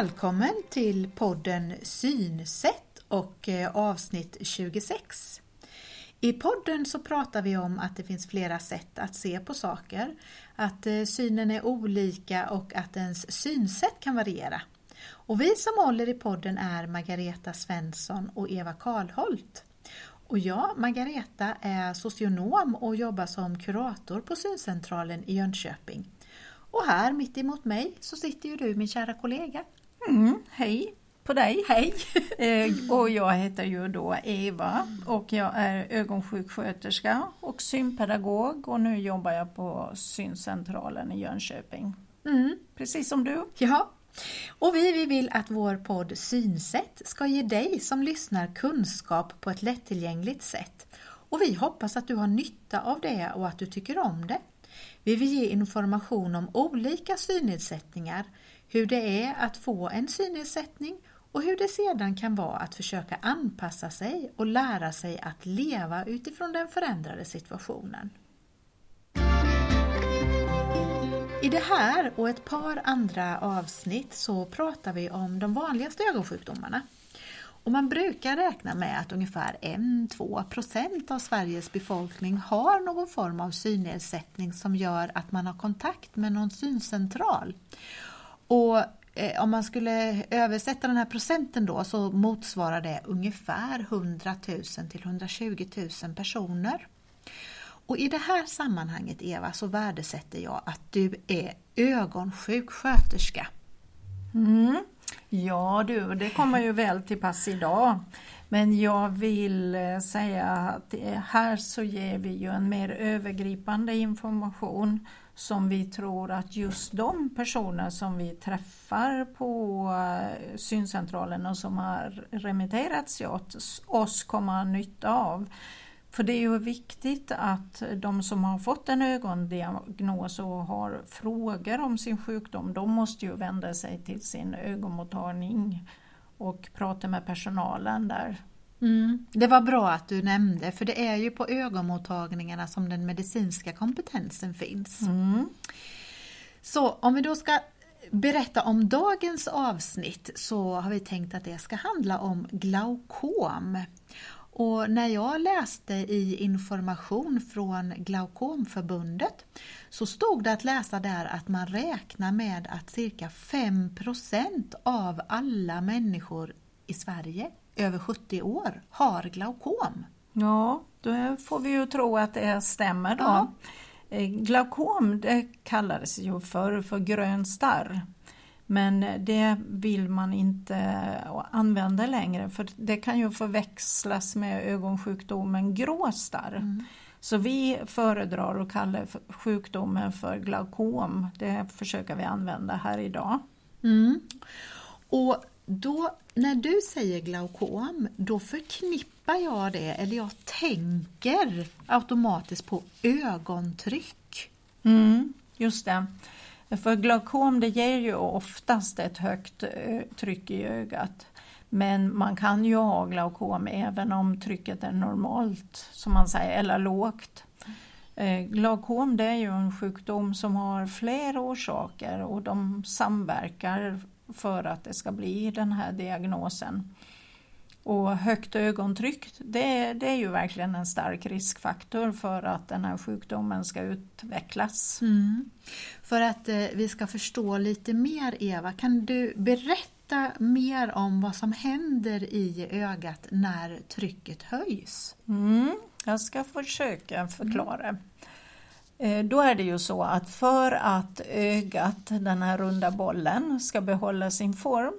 Välkommen till podden Synsätt och eh, avsnitt 26. I podden så pratar vi om att det finns flera sätt att se på saker, att eh, synen är olika och att ens synsätt kan variera. Och vi som håller i podden är Margareta Svensson och Eva Karlholt. Och jag, Margareta, är socionom och jobbar som kurator på Syncentralen i Jönköping. Och här mitt emot mig så sitter ju du min kära kollega. Mm, hej på dig! Hej! Eh, och jag heter ju då Eva och jag är ögonsjuksköterska och synpedagog och nu jobbar jag på Syncentralen i Jönköping. Mm. Precis som du. Ja, och vi, vi vill att vår podd Synsätt ska ge dig som lyssnar kunskap på ett lättillgängligt sätt. Och vi hoppas att du har nytta av det och att du tycker om det. Vi vill ge information om olika synnedsättningar, hur det är att få en synnedsättning och hur det sedan kan vara att försöka anpassa sig och lära sig att leva utifrån den förändrade situationen. I det här och ett par andra avsnitt så pratar vi om de vanligaste ögonsjukdomarna. Och man brukar räkna med att ungefär 1-2% av Sveriges befolkning har någon form av synnedsättning som gör att man har kontakt med någon syncentral. Och eh, om man skulle översätta den här procenten då så motsvarar det ungefär 100 000 till 120 000 personer. Och i det här sammanhanget Eva så värdesätter jag att du är ögonsjuksköterska. Mm. Ja du, det kommer ju väl till pass idag. Men jag vill eh, säga att eh, här så ger vi ju en mer övergripande information som vi tror att just de personer som vi träffar på eh, syncentralen och som har remitterats till oss kommer ha nytta av. För det är ju viktigt att de som har fått en ögondiagnos och har frågor om sin sjukdom, de måste ju vända sig till sin ögonmottagning och prata med personalen där. Mm. Det var bra att du nämnde, för det är ju på ögonmottagningarna som den medicinska kompetensen finns. Mm. Så om vi då ska berätta om dagens avsnitt så har vi tänkt att det ska handla om glaukom. Och när jag läste i information från Glaukomförbundet så stod det att läsa där att man räknar med att cirka 5% av alla människor i Sverige över 70 år har glaukom. Ja, då får vi ju tro att det stämmer då. Ja. Eh, glaukom det kallades ju förr för grön starr. Men det vill man inte använda längre för det kan ju förväxlas med ögonsjukdomen gråstarr. Mm. Så vi föredrar att kalla sjukdomen för glaukom. Det försöker vi använda här idag. Mm. Och då, när du säger glaukom, då förknippar jag det, eller jag tänker automatiskt på ögontryck. Mm, just det. För glaukom det ger ju oftast ett högt eh, tryck i ögat. Men man kan ju ha glaukom även om trycket är normalt, som man säger, eller lågt. Eh, glaukom det är ju en sjukdom som har flera orsaker och de samverkar för att det ska bli den här diagnosen. Och högt ögontryck det, det är ju verkligen en stark riskfaktor för att den här sjukdomen ska utvecklas. Mm. För att eh, vi ska förstå lite mer Eva, kan du berätta mer om vad som händer i ögat när trycket höjs? Mm. Jag ska försöka förklara. Mm. Eh, då är det ju så att för att ögat, den här runda bollen, ska behålla sin form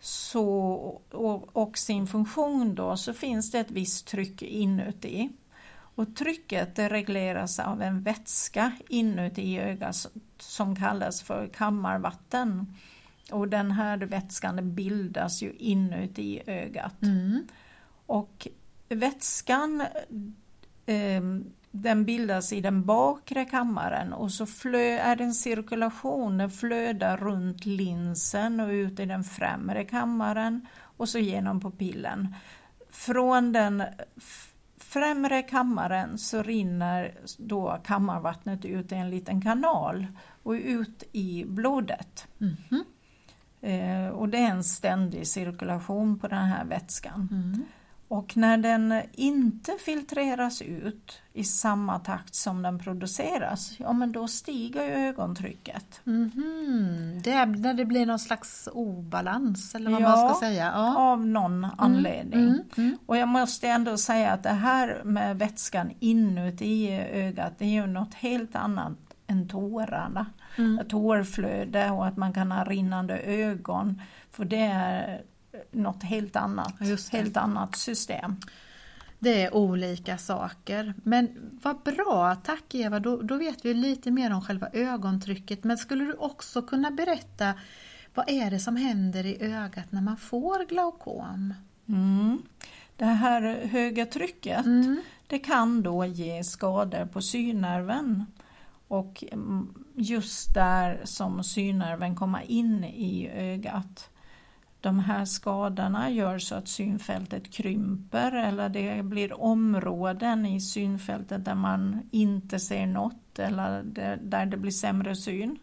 så, och, och, sin funktion då så finns det ett visst tryck inuti. Och trycket regleras av en vätska inuti ögat som kallas för kammarvatten. Och den här vätskan bildas ju inuti ögat. Mm. Och vätskan eh, den bildas i den bakre kammaren och så flö, är det en cirkulation, den flödar runt linsen och ut i den främre kammaren och så genom pupillen. Från den främre kammaren så rinner då kammarvattnet ut i en liten kanal och ut i blodet. Mm -hmm. Eh, och det är en ständig cirkulation på den här vätskan. Mm. Och när den inte filtreras ut i samma takt som den produceras, ja men då stiger ju ögontrycket. Mhm. Det är när det blir någon slags obalans eller vad Ja, man ska säga. Ja. Av någon anledning. Mm, mm. Och jag måste ändå säga att det här med vätskan inuti ögat, det är ju något helt annat än tårarna. Mm. Tårflöde och att man kan ha rinnande ögon. För det är något helt annat, helt annat system. Det är olika saker. Men vad bra, tack Eva. Då, då vet vi lite mer om själva ögontrycket. Men skulle du också kunna berätta vad är det som händer i ögat när man får glaukom? Mm. Det här höga trycket Mm. det kan då ge skador på synnerven. Och mm, just där som synnerven kommer in i ögat. De här skadorna gör så att synfältet krymper eller det blir områden i synfältet där man inte ser något eller där- det blir sämre syn.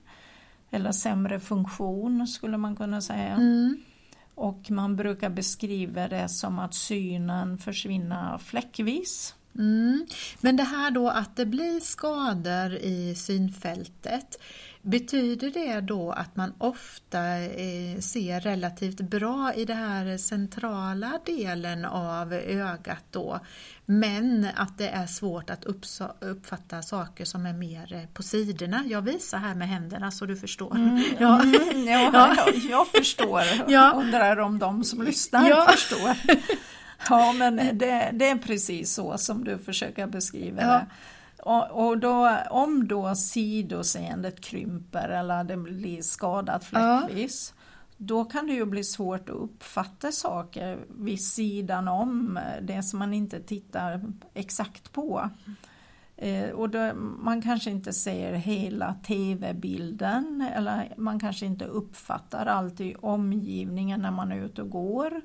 Eller sämre funktion skulle man kunna säga. Mm. Och man brukar beskriva det som att synen försvinner fläckvis. Mm. Men det här då att det blir skador i synfältet, betyder det då att man ofta eh, ser relativt bra i den här centrala delen av ögat då, men att det är svårt att uppfatta saker som är mer eh, på sidorna? Jag visar här med händerna så du förstår. Ja. Mm, ja, Ja. Jag, jag förstår. Ja. Undrar om de som lyssnar Ja. förstår. Ja, men det, det är precis så som du försöker beskriva Ja. Och, och då, om då sidoseendet krymper eller det blir skadat fläckvis, då kan det ju bli svårt att uppfatta saker vid sidan om det som man inte tittar exakt på. Eh, och då, man kanske inte ser hela TV-bilden eller man kanske inte uppfattar allt i omgivningen när man är ute och går.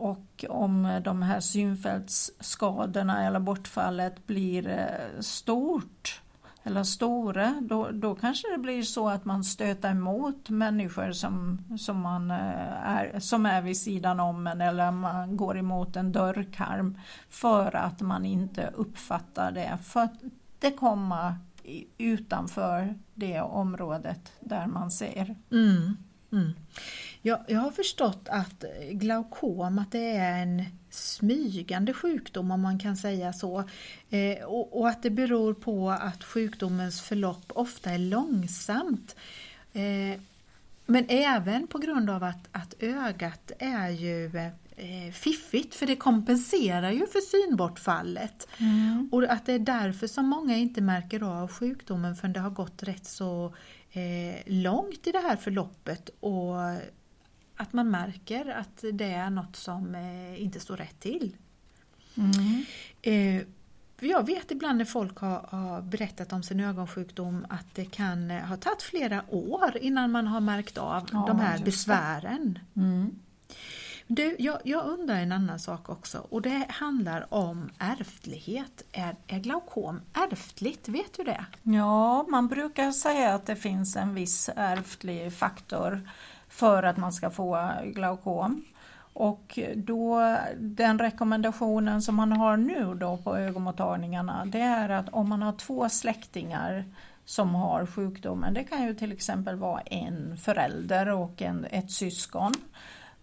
Och om eh, de här synfältsskadorna eller bortfallet blir eh, stort eller stora, då, då kanske det blir så att man stöter emot människor som, som, man, eh, är, som är vid sidan om en eller man går emot en dörrkarm för att man inte uppfattar det. För att det kommer utanför det området där man ser. Mm. Mm. Jag, jag har förstått att glaukom att det är en smygande sjukdom om man kan säga så. Eh, och, och att det beror på att sjukdomens förlopp ofta är långsamt. Eh, men även på grund av att, att ögat är ju eh, fiffigt för det kompenserar ju för synbortfallet. Och att det är därför som många inte märker av sjukdomen förrän det har gått rätt så långt i det här förloppet och att man märker att det är något som eh, inte står rätt till. Mm. Eh, jag vet ibland när folk har, berättat om sin ögonsjukdom att det kan eh, ha tagit flera år innan man har märkt av Ja, de här besvären. Mm. Du, jag, jag undrar en annan sak också och det handlar om ärftlighet. Är, är glaukom ärftligt? Vet du det? Ja, man brukar säga att det finns en viss ärftlig faktor för att man ska få glaukom. Och då, den rekommendationen som man har nu då på ögonmottagningarna det är att om man har två släktingar som har sjukdomen, det kan ju till exempel vara en förälder och en, ett syskon.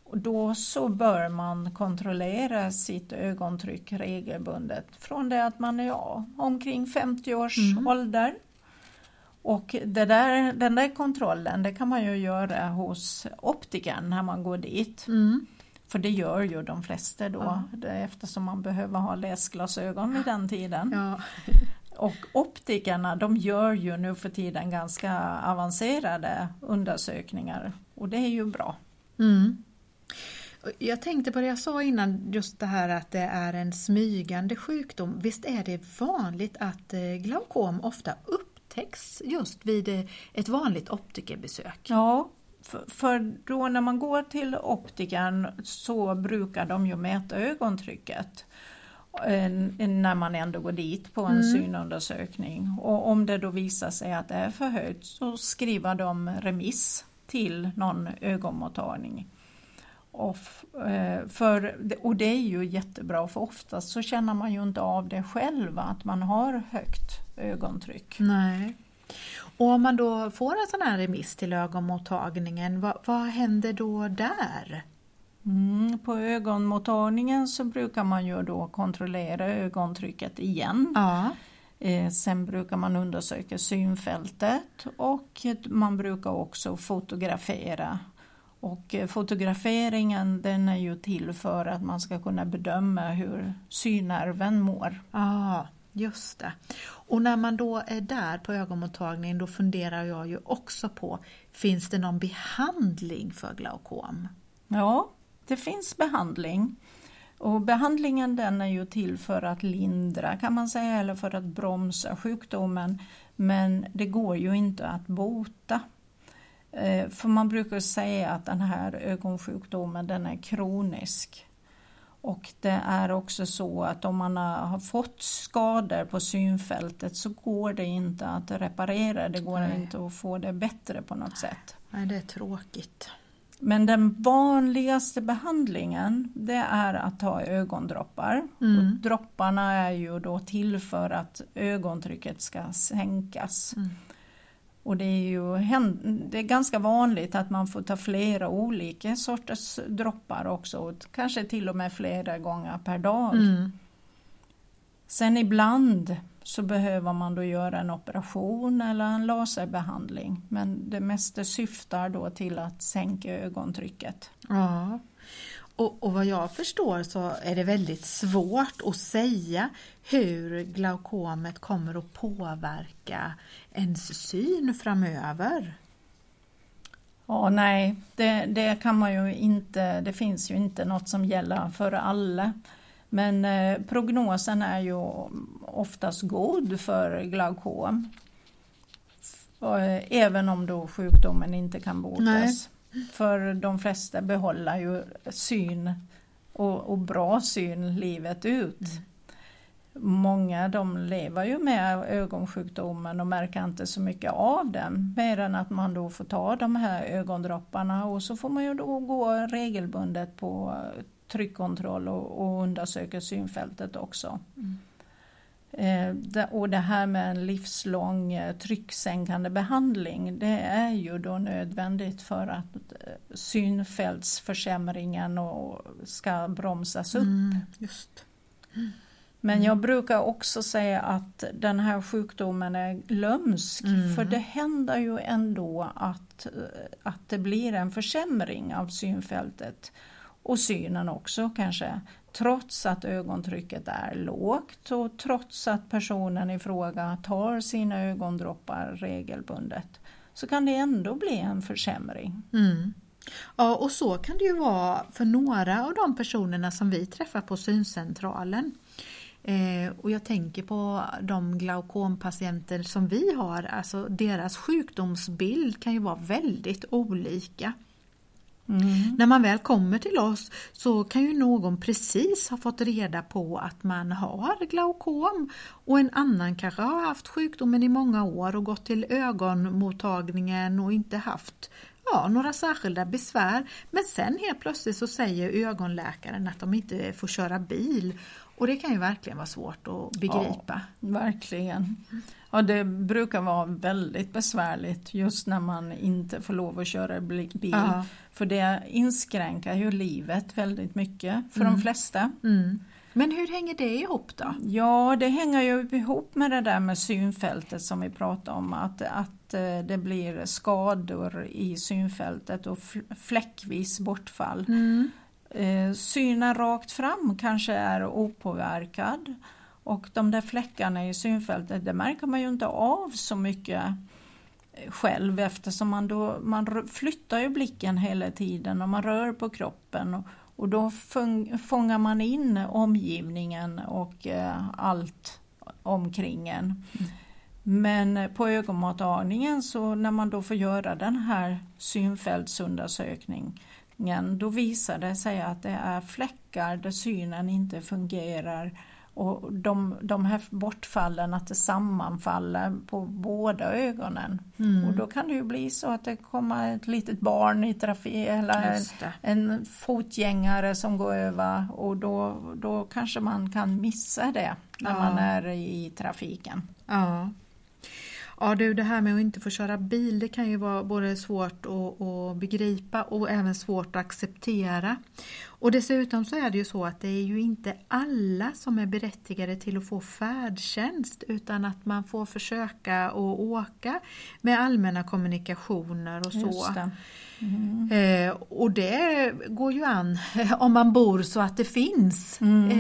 Och Då så bör man kontrollera sitt ögontryck regelbundet från det att man är ja, omkring 50 års Mm. ålder. Och det där, den där kontrollen det kan man ju göra hos optikern när man går dit. Mm. För det gör ju de flesta då Ja. eftersom man behöver ha läsglasögon vid den tiden. Ja. Och optikerna de gör ju nu för tiden ganska avancerade undersökningar och det är ju bra. Mm. Jag tänkte på det jag sa innan, just det här att det är en smygande sjukdom. Visst är det vanligt att eh, glaukom ofta upptäcks just vid eh, ett vanligt optikerbesök? Ja, för, då när man går till optikern så brukar de ju mäta ögontrycket eh, när man ändå går dit på en Mm. synundersökning. Och om det då visar sig att det är för högt så skriver de remiss till någon ögonmottagning. Och, eh, för, och det är ju jättebra för oftast så känner man ju inte av det själv att man har högt ögontryck. Nej. Och om man då får en sån här remiss till ögonmottagningen, vad, vad händer då där? Mm, på ögonmottagningen så brukar man ju då kontrollera ögontrycket igen. Ja. Eh, sen brukar man undersöka synfältet och man brukar också fotografera. Och eh, fotograferingen den är ju till för att man ska kunna bedöma hur synnerven mår. Ja, just det. Och när man då är där på ögonmottagningen då funderar jag ju också på, finns det någon behandling för glaukom? Ja, det finns behandling. Och behandlingen den är ju till för att lindra kan man säga eller för att bromsa sjukdomen. Men det går ju inte att bota. Eh, för man brukar säga att den här ögonsjukdomen den är kronisk. Och det är också så att om man har fått skador på synfältet så går det inte att reparera, det går Nej. inte att få det bättre på något sätt. Nej, det är tråkigt. Men den vanligaste behandlingen det är att ta ögondroppar. Mm. Och dropparna är ju då till för att ögontrycket ska sänkas. Mm. Och det är ju det är ganska vanligt att man får ta flera olika sorters droppar också, kanske till och med flera gånger per dag. Mm. Sen ibland så behöver man då göra en operation eller en laserbehandling. Men det mesta syftar då till att sänka ögontrycket. Ja. Och, och vad jag förstår så är det väldigt svårt att säga hur glaukomet kommer att påverka ens syn framöver. Ja, nej, det, det kan man ju inte, det finns ju inte något som gäller för alla. Men eh, prognosen är ju oftast god för glaukom. Eh, även om då sjukdomen inte kan botas. Nej. För de flesta behåller ju syn och, och bra syn livet ut. Mm. Många de lever ju med ögonsjukdomen och märker inte så mycket av den. Mer än att man då får ta de här ögondropparna och så får man ju då gå regelbundet på tryckkontroll och, och undersöka synfältet också. Mm. Eh, och det här med en livslång eh, trycksänkande behandling det är ju då nödvändigt för att eh, synfältsförsämringen ska bromsas upp. Mm, just. Mm. Men jag brukar också säga att den här sjukdomen är glömsk mm. för det händer ju ändå att, att det blir en försämring av synfältet och synen också kanske trots att ögontrycket är lågt och trots att personen i fråga tar sina ögondroppar regelbundet så kan det ändå bli en försämring. Mm. Ja, och så kan det ju vara för några av de personerna som vi träffar på syncentralen. Eh, och jag tänker på de glaukompatienter som vi har, alltså deras sjukdomsbild kan ju vara väldigt olika. Mm. När man väl kommer till oss så kan ju någon precis ha fått reda på att man har glaukom och en annan kanske har haft sjukdomen i många år och gått till ögonmottagningen och inte haft ja, några särskilda besvär. Men sen helt plötsligt så säger ögonläkaren att de inte får köra bil och det kan ju verkligen vara svårt att begripa. Ja, verkligen. Ja, det brukar vara väldigt besvärligt just när man inte får lov att köra bil. Ja. För det inskränker ju livet väldigt mycket för mm. de flesta. Mm. Men hur hänger det ihop då? Ja, det hänger ju ihop med det där med synfältet som vi pratade om. Att, att eh, det blir skador i synfältet och fläckvis bortfall. Mm. Eh, synen rakt fram kanske är opåverkad och de där fläckarna i synfältet det märker man ju inte av så mycket själv eftersom man, då, man flyttar ju blicken hela tiden och man rör på kroppen och, och då fångar man in omgivningen och eh, allt omkring en. Mm. Men på ögonmottagningen så när man då får göra den här synfältsundersökningen då visar det sig att det är fläckar där synen inte fungerar Och de, de här bortfallen, att det sammanfaller på båda ögonen. Mm. Och då kan det ju bli så att det kommer ett litet barn i trafik eller en fotgängare som går över och då, då kanske man kan missa det när Ja. man är i trafiken. Ja. Ja du, det här med att inte få köra bil det kan ju vara både svårt att, att begripa och även svårt att acceptera. Och dessutom så är det ju så att det är ju inte alla som är berättigade till att få färdtjänst utan att man får försöka att åka med allmänna kommunikationer och så. Det. Mm. Eh, och det går ju an om man bor så att det finns Mm.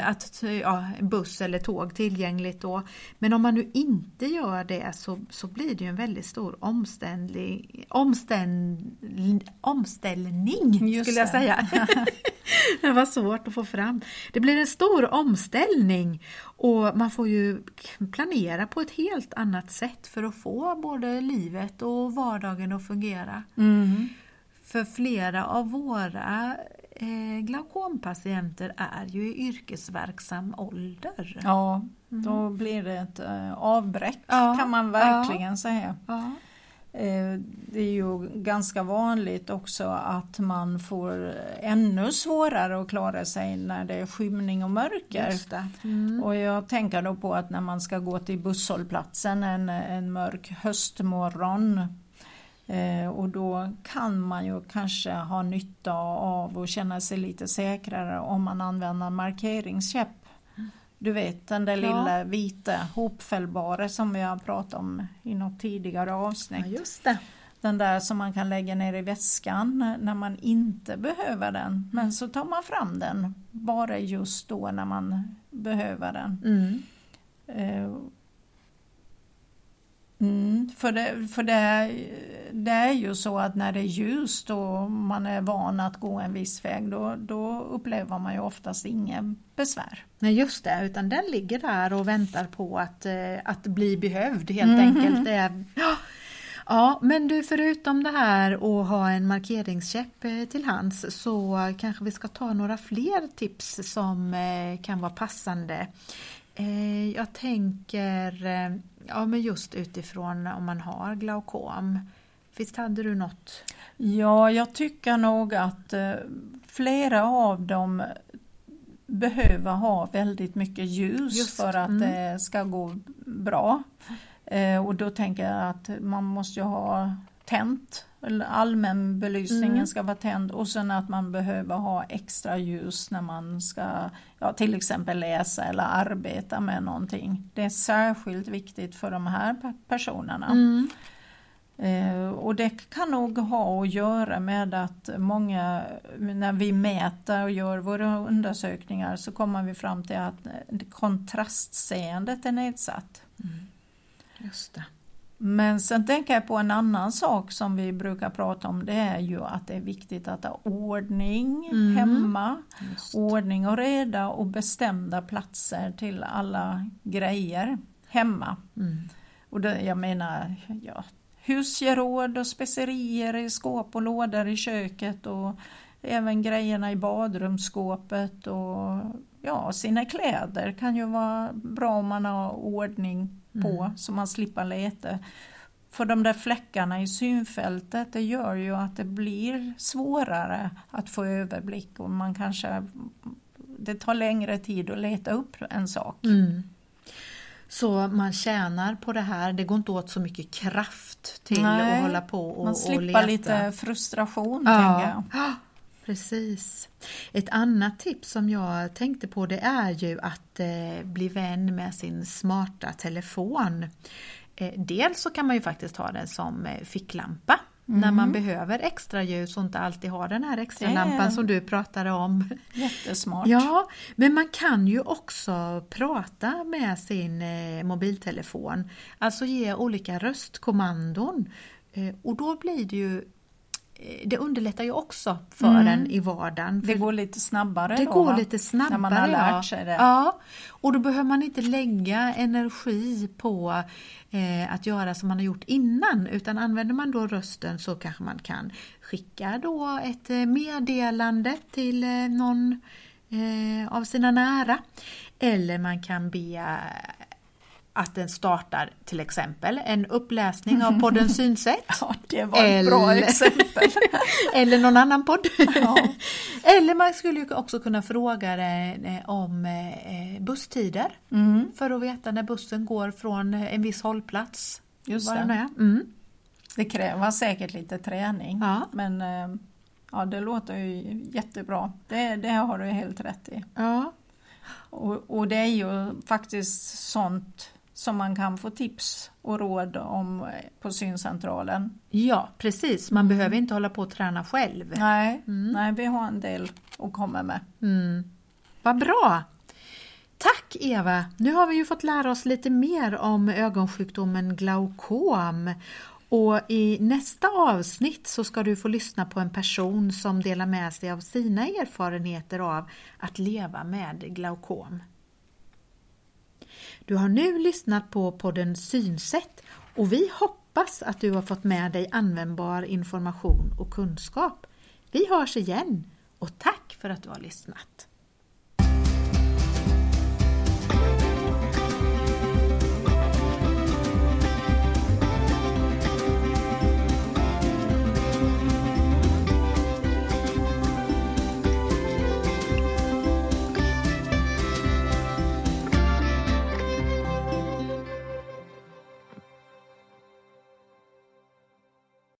eh, att, ja, buss eller tåg tillgängligt då. Men om man nu inte gör det så, så blir det ju en väldigt stor omständlig, omständ, omställning Just skulle jag det. säga. det var svårt att få fram. Det blir en stor omställning och man får ju planera på ett helt annat sätt för att få både livet och vardagen att fungera. Mm. För flera av våra eh, glaukompatienter är ju i yrkesverksam ålder. Ja, då blir det ett eh, avbräck Ja, kan man verkligen säga. Ja. Eh, Det är ju ganska vanligt också att man får ännu svårare att klara sig när det är skymning och mörker. Mm. Och jag tänker då på att när man ska gå till busshållplatsen en, en mörk höstmorgon eh, och då kan man ju kanske ha nytta av och känna sig lite säkrare om man använder markeringskäpp. Du vet den där Ja. lilla vita hopfällbara som vi har pratat om i något tidigare avsnitt. Ja, just det. Den där som man kan lägga ner i väskan när man inte behöver den. Men så tar man fram den bara just då när man behöver den. Mm. Mm, för det, för det, det är ju så att när det är ljust och man är van att gå en viss väg då, då upplever man ju oftast ingen besvär. Nej just det, utan den ligger där och väntar på att, eh, att bli behövd helt Mhm. enkelt. Det är, ja. ja, men du förutom det här att ha en markeringskäpp eh, till hands så kanske vi ska ta några fler tips som eh, kan vara passande. Jag tänker, ja men just utifrån om man har glaukom. Visst hade du något? Ja, jag tycker nog att eh, flera av dem behöver ha väldigt mycket ljus Just, för att mm. det ska gå bra. Eh, och då tänker jag att man måste ju ha tänt, eller allmänbelysningen Mm. ska vara tänd och sen att man behöver ha extra ljus när man ska ja, till exempel läsa eller arbeta med någonting. Det är särskilt viktigt för de här pe- personerna. Mm. Eh, och det kan nog ha att göra med att många, när vi mäter och gör våra undersökningar så kommer vi fram till att eh, kontrastseendet är nedsatt. Just det. Men sen tänker jag på en annan sak som vi brukar prata om, det är ju att det är viktigt att ha ordning Mm. hemma, Just. ordning och reda och bestämda platser till alla grejer hemma. Mm. Och det, jag menar, ja, husgeråd och specerier i skåp och lådor i köket och även grejerna i badrumsskåpet och ja, sina kläder kan ju vara bra om man har ordning på Mm. så man slipper leta. För de där fläckarna i synfältet det gör ju att det blir svårare att få överblick och man kanske det tar längre tid att leta upp en sak. Mm. Så man tjänar på det här, det går inte åt så mycket kraft till Nej, att hålla på och, Man och slipper leta. lite frustration tänker jag. Ja, precis. Ett annat tips som jag tänkte på det är ju att eh, bli vän med sin smarta telefon. Eh, dels så kan man ju faktiskt ha den som eh, ficklampa när man behöver extra ljus och inte alltid har den här extra Mm. Lampan som du pratade om. Jättesmart. Ja, men man kan ju också prata med sin eh, mobiltelefon, alltså ge olika röstkommandon. Eh, och då blir det ju, det underlättar ju också för Mm. en i vardagen. Det för går lite snabbare det då, går va? lite snabbare. När man har lärt sig det. Ja, och då behöver man inte lägga energi på eh, att göra som man har gjort innan utan använder man då rösten så kanske man kan skicka då ett eh, meddelande till eh, någon eh, av sina nära. Eller man kan be att den startar till exempel en uppläsning av podden Synsätt. Ja, det var ett bra exempel. eller någon annan podd. Ja. eller man skulle ju också kunna fråga det eh, om eh, busstider Mm, för att veta när bussen går från en viss hållplats. just det. är. Mm. Det kräver säkert lite träning. Ja. Men eh, ja, det låter ju jättebra. Det, det har du helt rätt i. Ja. Och, och det är ju faktiskt sånt som man kan få tips och råd om eh, på syncentralen. ja, precis. Man behöver inte hålla på och träna själv. Nej, nej, vi har en del att komma med. Mm. Vad bra! Tack Eva! Nu har vi ju fått lära oss lite mer om ögonsjukdomen glaukom. Och i nästa avsnitt så ska du få lyssna på en person som delar med sig av sina erfarenheter av att leva med glaukom. Du har nu lyssnat på podden Synsätt och vi hoppas att du har fått med dig användbar information och kunskap. Vi hörs igen och tack för att du har lyssnat!